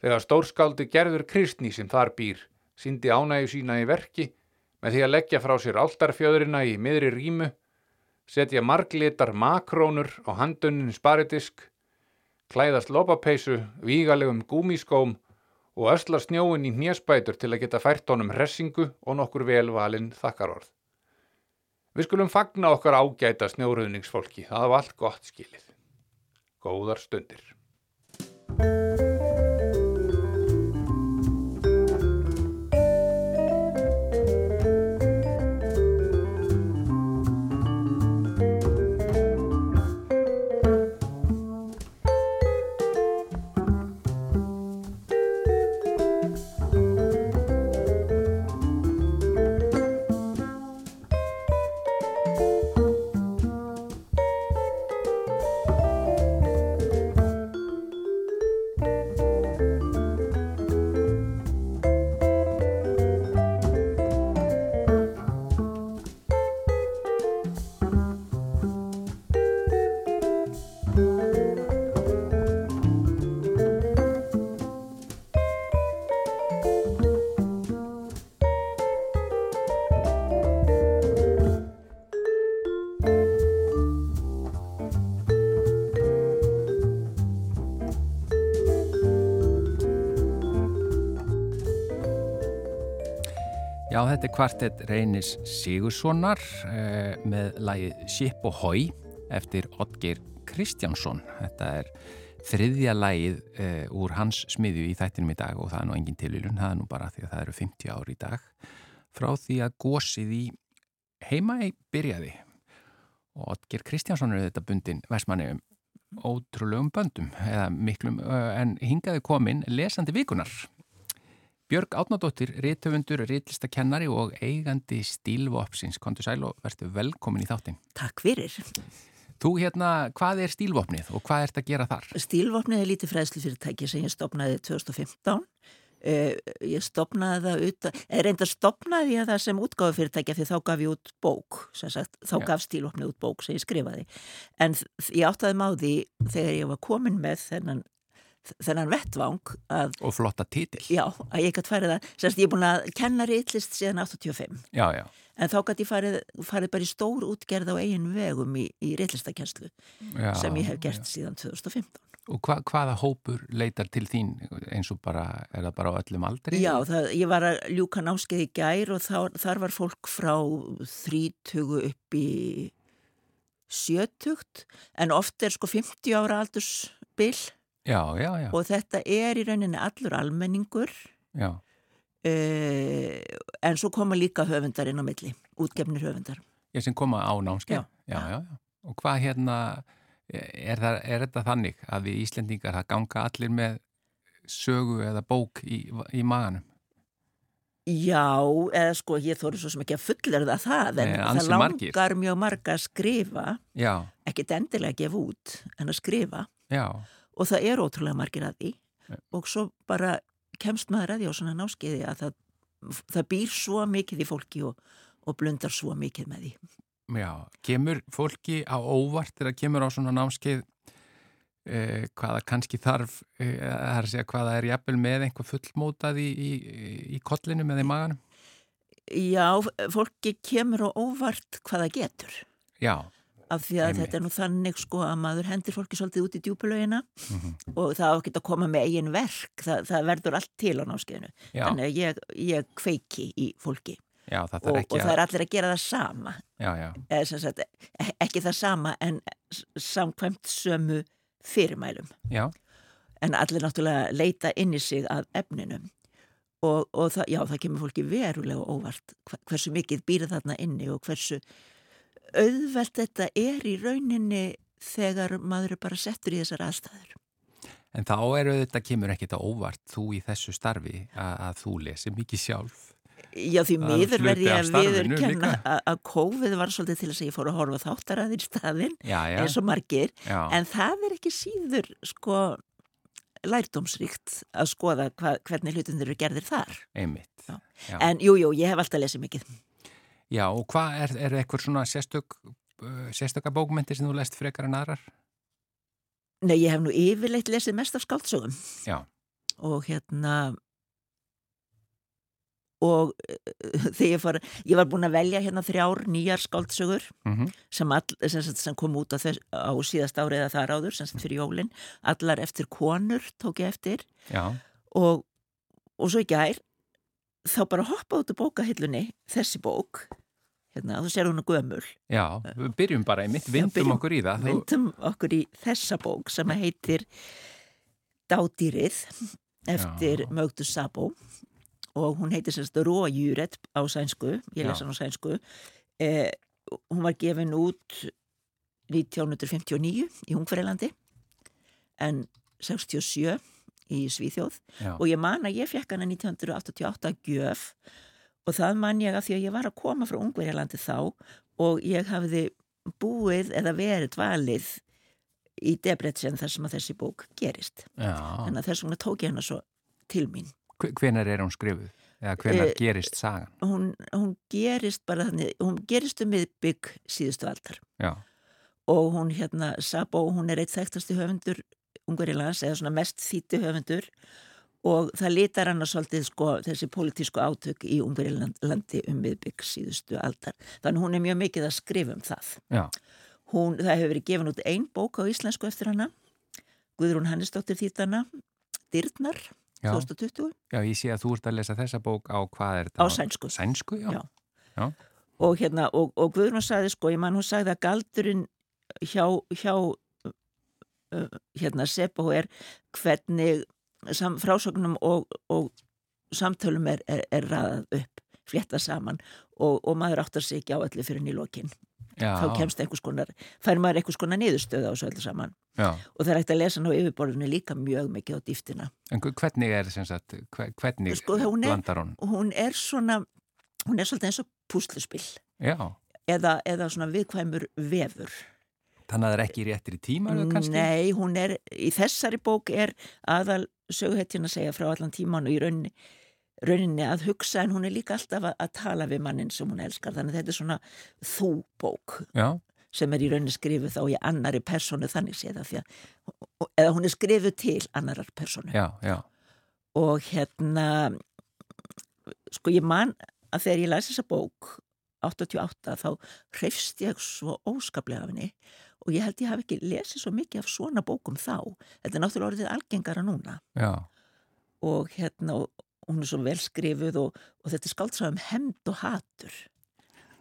þegar stórskáldi gerður kristni sem þar býr síndi ánægu sína í verki með því að leggja frá sér áltarfjöðurina í miðri rímu setja marglitar makrónur á handunin sparidisk, klæðast lopapeisu, vígalegum gúmiskóm og ösla snjóin í hnjespætur til að geta fært honum hressingu og nokkur velvalinn þakkarorð. Við skulum fagna okkar ágæta snjóruðningsfólki, það var allt gott skilið. Góðar stundir. Þetta er kvartett Reynis Sigurssonar eh, með lagið Ship og Hói eftir Otger Kristjánsson. Þetta er þriðja lagið eh, úr hans smiðju í þættinum í dag og það er nú engin tilvílun, það er nú bara því að það eru 50 ár í dag frá því að gósið í heimæg byrjaði og Otger Kristjánsson er þetta bundin versmanni um ótrúlegum böndum eða miklum en hingaði komin lesandi vikunar Björg Átnádóttir, réttöfundur, rétlistakennari og eigandi stílvopsins. Kontur sæl og verður velkomin í þáttin. Takk fyrir. Þú hérna, hvað er stílvopnið og hvað ert að gera þar? Stílvopnið er lítið fræðslufyrirtæki sem ég stopnaði 2015. Uh, ég stopnaði það út, eða reynda stopnaði ég það sem útgáðufyrirtækja því þá gaf ég út bók, sagt, þá Já. gaf stílvopnið út bók sem ég skrifaði. En ég áttaði máði þegar ég var komin með þennan þennan vettvang að, og flotta títil já, að ég gæti farið að sérst, ég er búin að kenna reytlist síðan 85 já, já. en þá gæti ég farið, farið bara í stór útgerð á eigin vegum í, í reytlistakenslu sem ég hef gert síðan 2015 Og hva, hvaða hópur leitar til þín? Eins og bara, er það bara á öllum aldri? Já, það, ég var að ljúka námskeið í gær og þá, þar var fólk frá 30 upp í 70 en oft er sko 50 ára aldursbill Já, já, já. Og þetta er í rauninni allur almenningur. Já. Uh, en svo koma líka höfundar inn á milli, útgefnir höfundar. Ég sem koma á námskeið. Já. Já, já, já. Og hvað hérna, er, það, er þetta þannig að við Íslendingar það ganga allir með sögu eða bók í, í maganum? Já, eða sko, ég þóru svo sem ekki að fullera það, en Nei, það langar margir. mjög marga að skrifa, já. ekkit endilega að gefa út, en að skrifa. Já og það er ótrúlega margir að því ja. og svo bara kemst maður að því á svona náskeiði að það, það býr svo mikið í fólki og, og blundar svo mikið með því. Já, kemur fólki á óvart þegar kemur á svona námskeið eh, hvaða kannski þarf eh, að segja hvaða er jafnvel með einhver fullmótað í, í, í kollinu með í maganum? Já, fólki kemur á óvart hvaða getur. Já af því að Einmitt. þetta er nú þannig sko að maður hendir fólki svolítið út í djúpulögina mm -hmm. og það á ekki að koma með eigin verk, það, það verður allt til á náskeiðinu, þannig að ég, ég kveiki í fólki já, það og, og það er allir að gera það sama. Já, sagt, e, ekki það sama en samkvæmt sömu fyrirmælum. En allir náttúrulega leita inn í sig að efninum og, og það, já, það kemur fólki verulega óvart hversu mikið býr þarna inni og hversu auðvelt þetta er í rauninni þegar maður er bara settur í þessar aðstæður. En þá eru þetta kemur ekkit að óvart þú í þessu starfi að, að þú lesi mikið sjálf. Já því miður verði ég að viður kenna að COVID var svolítið til þess að ég fór að horfa þáttaraðir staðinn eins og margir já. en það er ekki síður sko lærdómsríkt að skoða hva, hvernig hlutunir eru gerðir þar. Einmitt. En jújú, jú, ég hef alltaf lesið mikið. Já, og hvað er, er eitthvað svona sérstök, uh, sérstöka bókmyndir sem þú lest frekar en aðrar? Nei, ég hef nú yfirleitt lesið mest af skáldsögum. Já. Og hérna, og uh, þegar ég fór, ég var búin að velja hérna þrjár nýjar skáldsögur mm -hmm. sem, all, sem, sem kom út á, þess, á síðast árið að það ráður, sem fyrir jólinn, allar eftir konur tók ég eftir. Já. Og, og svo ekki ær, þá bara hoppa út á bókahillunni þessi bók hérna, þú sér hún að gömul. Já, við byrjum bara í mitt, vindum okkur í það. Vindum okkur í þessa bók sem heitir Dádýrið eftir Já. Mögdu Sabó og hún heitir sérst Rójúret á sænsku ég lesa hún á sænsku. Eh, hún var gefin út 1959 í Hungfærlandi en 67 í Svíþjóð Já. og ég man að ég fekk hana 1988 gjöf og það man ég að því að ég var að koma frá Ungverjalandi þá og ég hafði búið eða verið dvalið í Debrecen þar sem að þessi bók gerist. Já. Þannig að þess vegna tók ég hana svo til mín. Hvenar er hún skrifuð? Eða hvenar uh, gerist sagan? Hún, hún gerist bara þannig, hún gerist um miðbygg síðustu aldar. Já. Og hún hérna, Sabo, hún er eitt þekktasti höfundur Ungverilans eða svona mest þýtti höfundur og það litar hann að svolítið sko þessi pólitísku átök í Ungverilandi um miðbygg síðustu aldar. Þannig hún er mjög mikið að skrifa um það. Hún, það hefur verið gefin út einn bók á íslensku eftir hana, Guðrún Hannesdóttir þýttana, Dyrnar já. 2020. Já, ég sé að þú ert að lesa þessa bók á hvað er þetta? Á sænsku. Sænsku, já. já. já. Og hérna, og, og Guðrún sagði sko, ég mann hún sagði að galdurinn hjá, hjá hérna Seppo er hvernig frásögnum og, og samtölum er, er, er ræðað upp, flétta saman og, og maður áttar sig ekki á öllu fyrir nýlokinn. Já. þá kemst einhvers konar, fær maður einhvers konar niðurstöða á svo öllu saman Já. og það er hægt að lesa ná yfirborðinu líka mjög mikið á dýftina En hvernig er sagt, hvernig sko, hún er, blandar hún? Hún er svona, hún er svolítið eins og púsluspill eða, eða svona viðkvæmur vefur Þannig að það er ekki réttir í tíma? Nei, hún er, í þessari bók er aðal söguhettin að segja frá allan tíman og í rauninni rauninni að hugsa en hún er líka alltaf að, að tala við mannin sem hún elskar þannig að þetta er svona þú-bók sem er í rauninni skrifuð þá í annari personu þannig séða því að eða hún er skrifuð til annarar personu já, já. og hérna sko ég man að þegar ég læsi þessa bók 88 þá hreifst ég svo óskaplega af henni og ég held ég hafi ekki lesið svo mikið af svona bókum þá þetta er náttúrulega orðið algengara núna já. og hérna og hún er svo velskrifuð og, og þetta er skáldsað um hemd og hatur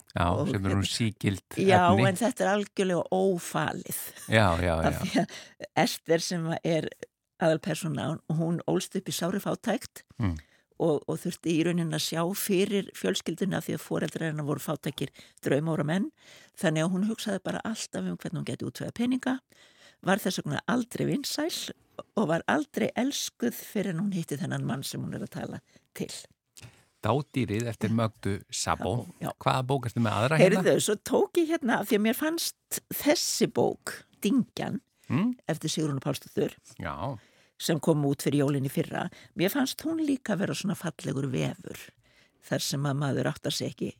Já, og, sem er hún síkild Já, efni. en þetta er algjörlega ófalið Já, já, já Ester sem er aðalpersona hún ólst upp í sári fátækt mm. Og, og þurfti í raunin að sjá fyrir fjölskylduna því að foreldra hennar voru fátækir draumóra menn þannig að hún hugsaði bara alltaf um hvernig hún geti útvega peninga var þess vegna aldrei vinsæl og var aldrei elskuð fyrir en hún hitti þennan mann sem hún er að tala til. Dádýrið eftir mögdu Sabo. Já, já. Hvaða bók ertu með aðra hérna? Heyrðu, svo tók ég hérna, því að mér fannst þessi bók, Dingjan, mm? eftir Sigrúnu Pálstóttur, sem kom út fyrir jólinni fyrra, mér fannst hún líka vera svona fallegur vefur, þar sem að maður áttar sig ekki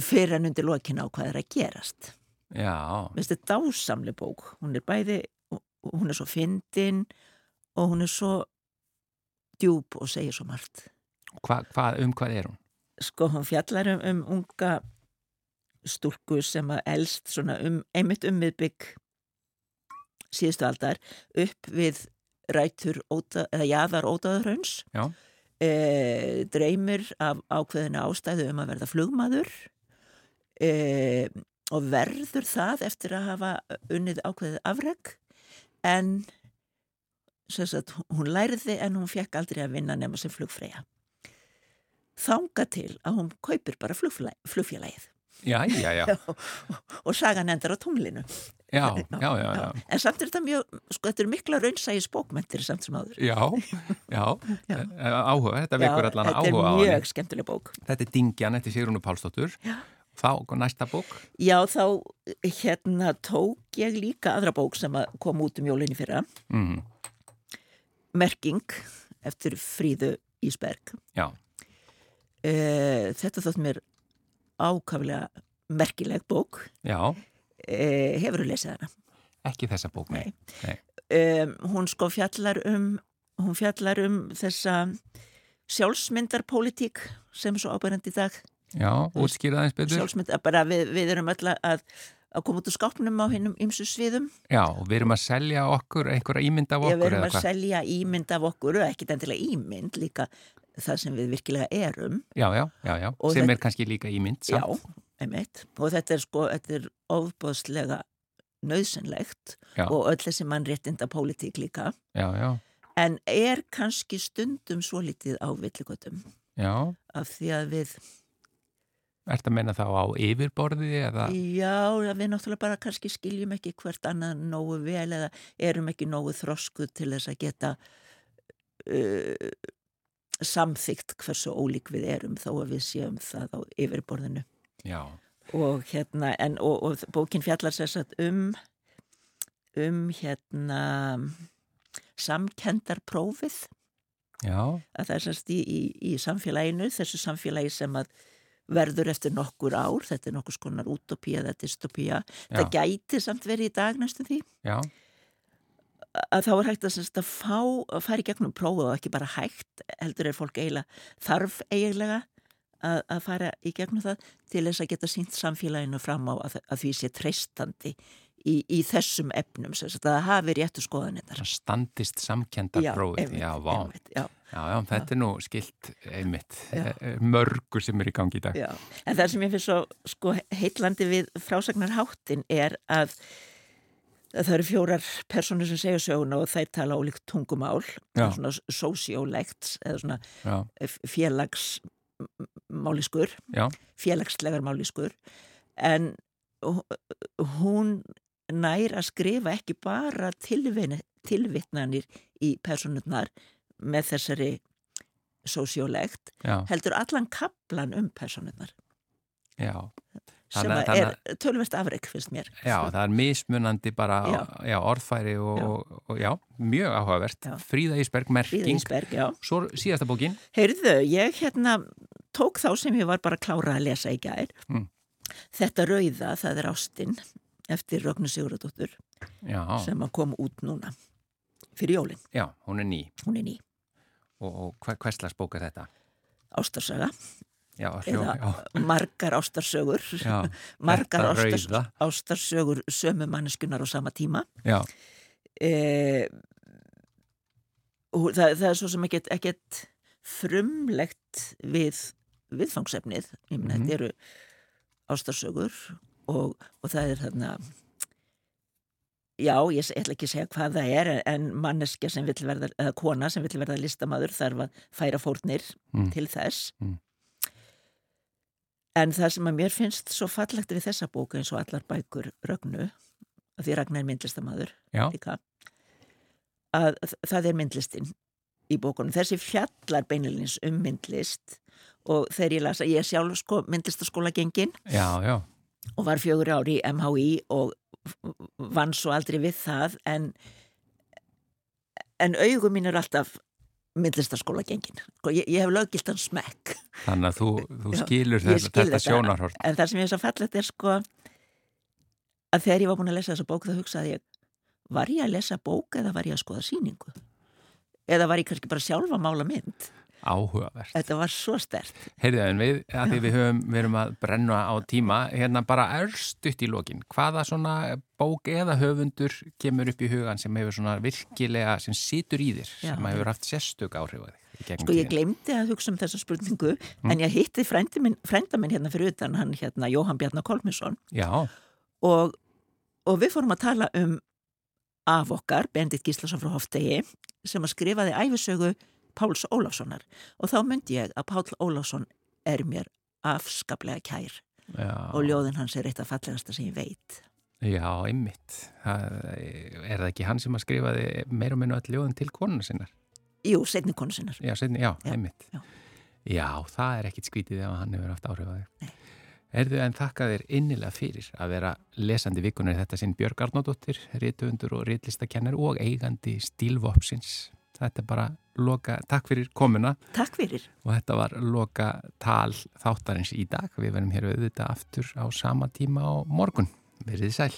fyrir en undir lokina á hvað er að gerast. Já. Þetta er dásamli bók, hún er bæði hún er svo fyndin og hún er svo djúb og segir svo margt hva, hva, Um hvað er hún? Sko hún fjallar um, um unga stúrku sem að elst um, einmitt um miðbygg síðustu aldar upp við rætur óta, eða jaðar ótaðurhauns e, dreymir af ákveðinu ástæðu um að verða flugmaður. E, og verður það eftir að hafa unnið ákveðið afreg en sagt, hún læriði en hún fekk aldrei að vinna nema sem flugfræja þanga til að hún kaupir bara flugfélagið. Já, já, já. Og sagan endar á tunglinu já, já, já, já En samt er þetta mjög, sko, þetta er mikla raunsægi spókmentir samt sem áður Já, já, áhuga, þetta vekur allan áhuga á Þetta er mjög skemmtileg bók Þetta er Dingjan, þetta er Sigrúnu Pálsdóttur Já Þá, næsta bók? Já, þá hérna tók ég líka aðra bók sem kom út um jólinni fyrra. Mm. Merking eftir Fríðu Ísberg. Já. E, þetta þótt mér ákaflega merkileg bók. Já. E, hefur þú lesið hana? Ekki þessa bók, nei. nei. E, hún sko fjallar um, hún fjallar um þessa sjálfsmyndarpolítík sem er svo ábærandi í dag. Já, útskýra aðeins betur. Sjálfsmynd, bara við, við erum öll að, að koma út úr skápnum á hinnum ymsu sviðum. Já, og við erum að selja okkur einhverja ímynd af okkur. Já, við erum að hva? selja ímynd af okkur og ekkit endilega ímynd líka það sem við virkilega erum. Já, já, já, já. sem þetta, er kannski líka ímynd samt. Já, einmitt. Og þetta er sko, þetta er ofbóðslega nöðsynlegt já. og öll þessi mannréttinda pólitík líka. Já, já. En er kannski stundum svo litið á villigötum. Já. Af því að við Er þetta að menna þá á yfirborði eða? Já, við náttúrulega bara kannski skiljum ekki hvert annað nógu vel eða erum ekki nógu þroskuð til þess að geta uh, samþygt hversu ólík við erum þó að við séum það á yfirborðinu. Já. Og hérna, en, og, og bókin fjallar sérsagt um, um hérna samkendarprófið. Já. Að það er sérst í, í, í samfélaginu, þessu samfélagi sem að verður eftir nokkur ár, þetta er nokkur skonar utopía eða dystopía, það gæti samt verið í dag næstum því Já. að þá er hægt að, að fá, fara í gegnum prófa og ekki bara hægt, heldur er fólk eiginlega þarf eiginlega að, að fara í gegnum það til þess að geta sínt samfélaginu fram á að, að því sé treystandi í, í þessum efnum sem það hafi réttu skoðanindar Standist samkenda prófið Já, vá einmitt, já. Já, já, þetta er nú skilt einmitt já. Eh, mörgur sem er í gangi í dag já. En það sem ég finnst svo sko, heitlandi við frásagnarháttin er að það eru fjórar personur sem segja söguna og þær tala ólíkt tungumál svona sósiólegt eða svona félagsmáliskur félagslegar máliskur en hún nær að skrifa ekki bara tilvittnanir í personurnar með þessari sósiólegt heldur allan kaplan um personurnar Já sem þannig, er tölvist afreg finnst mér. Já, það er mismunandi bara já. Já, orðfæri og, og, og já, mjög áhugavert. Fríða Ísberg, Merking. Fríða Ísberg, já. Svo síðasta bókin. Heyrðu, ég hérna tók þá sem ég var bara klára að lesa í gær. Mm. Þetta rauða, það er Ástinn eftir Rögnu Sigurðardóttur sem að koma út núna fyrir jólinn Já, hún er ný. Hún er ný. Og, og hvað slags bóka þetta? Ástarsaga Já, hljó, eða margar ástarsögur. Margar ástars, ástarsögur sömu manneskunar á sama tíma. E, það, það er svo sem ekkert, ekkert frumlegt við viðfangsefnið. Ég menn mm -hmm. þetta eru ástarsögur og, og það er þarna já, ég ætla ekki að segja hvað það er en manneskja sem vill verða eða kona sem vill verða listamadur þarf að færa fórnir mm. til þess. Mm. En það sem að mér finnst svo fallegt við þessa bóku eins og allar bækur Rögnu, að því Ragnar er myndlistamæður líka, að það er myndlistin í bókunum. Þessi fjallar beinilins um myndlist og þegar ég las að ég sjálf sko myndlistaskóla gengin já, já. og var fjögur ári í MHI og vann svo aldrei við það en, en augum mín er alltaf myndlistaskóla gengin. Sko, ég, ég hef löggilt hann smekk. Þannig að þú, þú skilur Já, þetta, þetta sjónarhort En það sem ég er svo fallet er sko að þegar ég var búin að lesa þessa bók þá hugsaði ég var ég að lesa bók eða var ég að skoða síningu eða var ég kannski bara sjálfa mála mynd Áhugavert. Þetta var svo stert. Heyrðu en við, að því við höfum, við erum að brenna á tíma, hérna bara erstutt í lokin. Hvaða svona bók eða höfundur kemur upp í hugan sem hefur svona virkilega, sem situr í þér, Já. sem hefur haft sérstök áhrif á þig? Sko ég glemdi að hugsa um þessa spurningu, mm. en ég hitti frænda minn, minn hérna fyrir utan, hann hérna Jóhann Bjarnar Kolminsson. Já. Og, og við fórum að tala um af okkar, Bendit Gíslason frá Hoftegi, sem að skrifaði æfisögu Páls Ólafssonar. Og þá myndi ég að Pál Ólafsson er mér afskaplega kær. Já. og ljóðin hans er eitt af fallegasta sem ég veit. Já, það, Er það ekki hann sem að skrifaði meir og minna öll ljóðin til konuna sinnar? Jú, setni konu sinnar. Já, setni, já, já einmitt. já. já, það er ekkit skvítið ef hann hefur haft áhrifaði Erðu en þakka þér innilega fyrir að vera lesandi vikunar þetta sinn Björg Arnódóttir, rítuundur og rítlista og eigandi stílvopsins Þetta er bara loka, takk fyrir komuna. Takk fyrir. Og þetta var loka tal þáttarins í dag. Við verðum hér auðvitað aftur á sama tíma á morgun. Verðið sæl.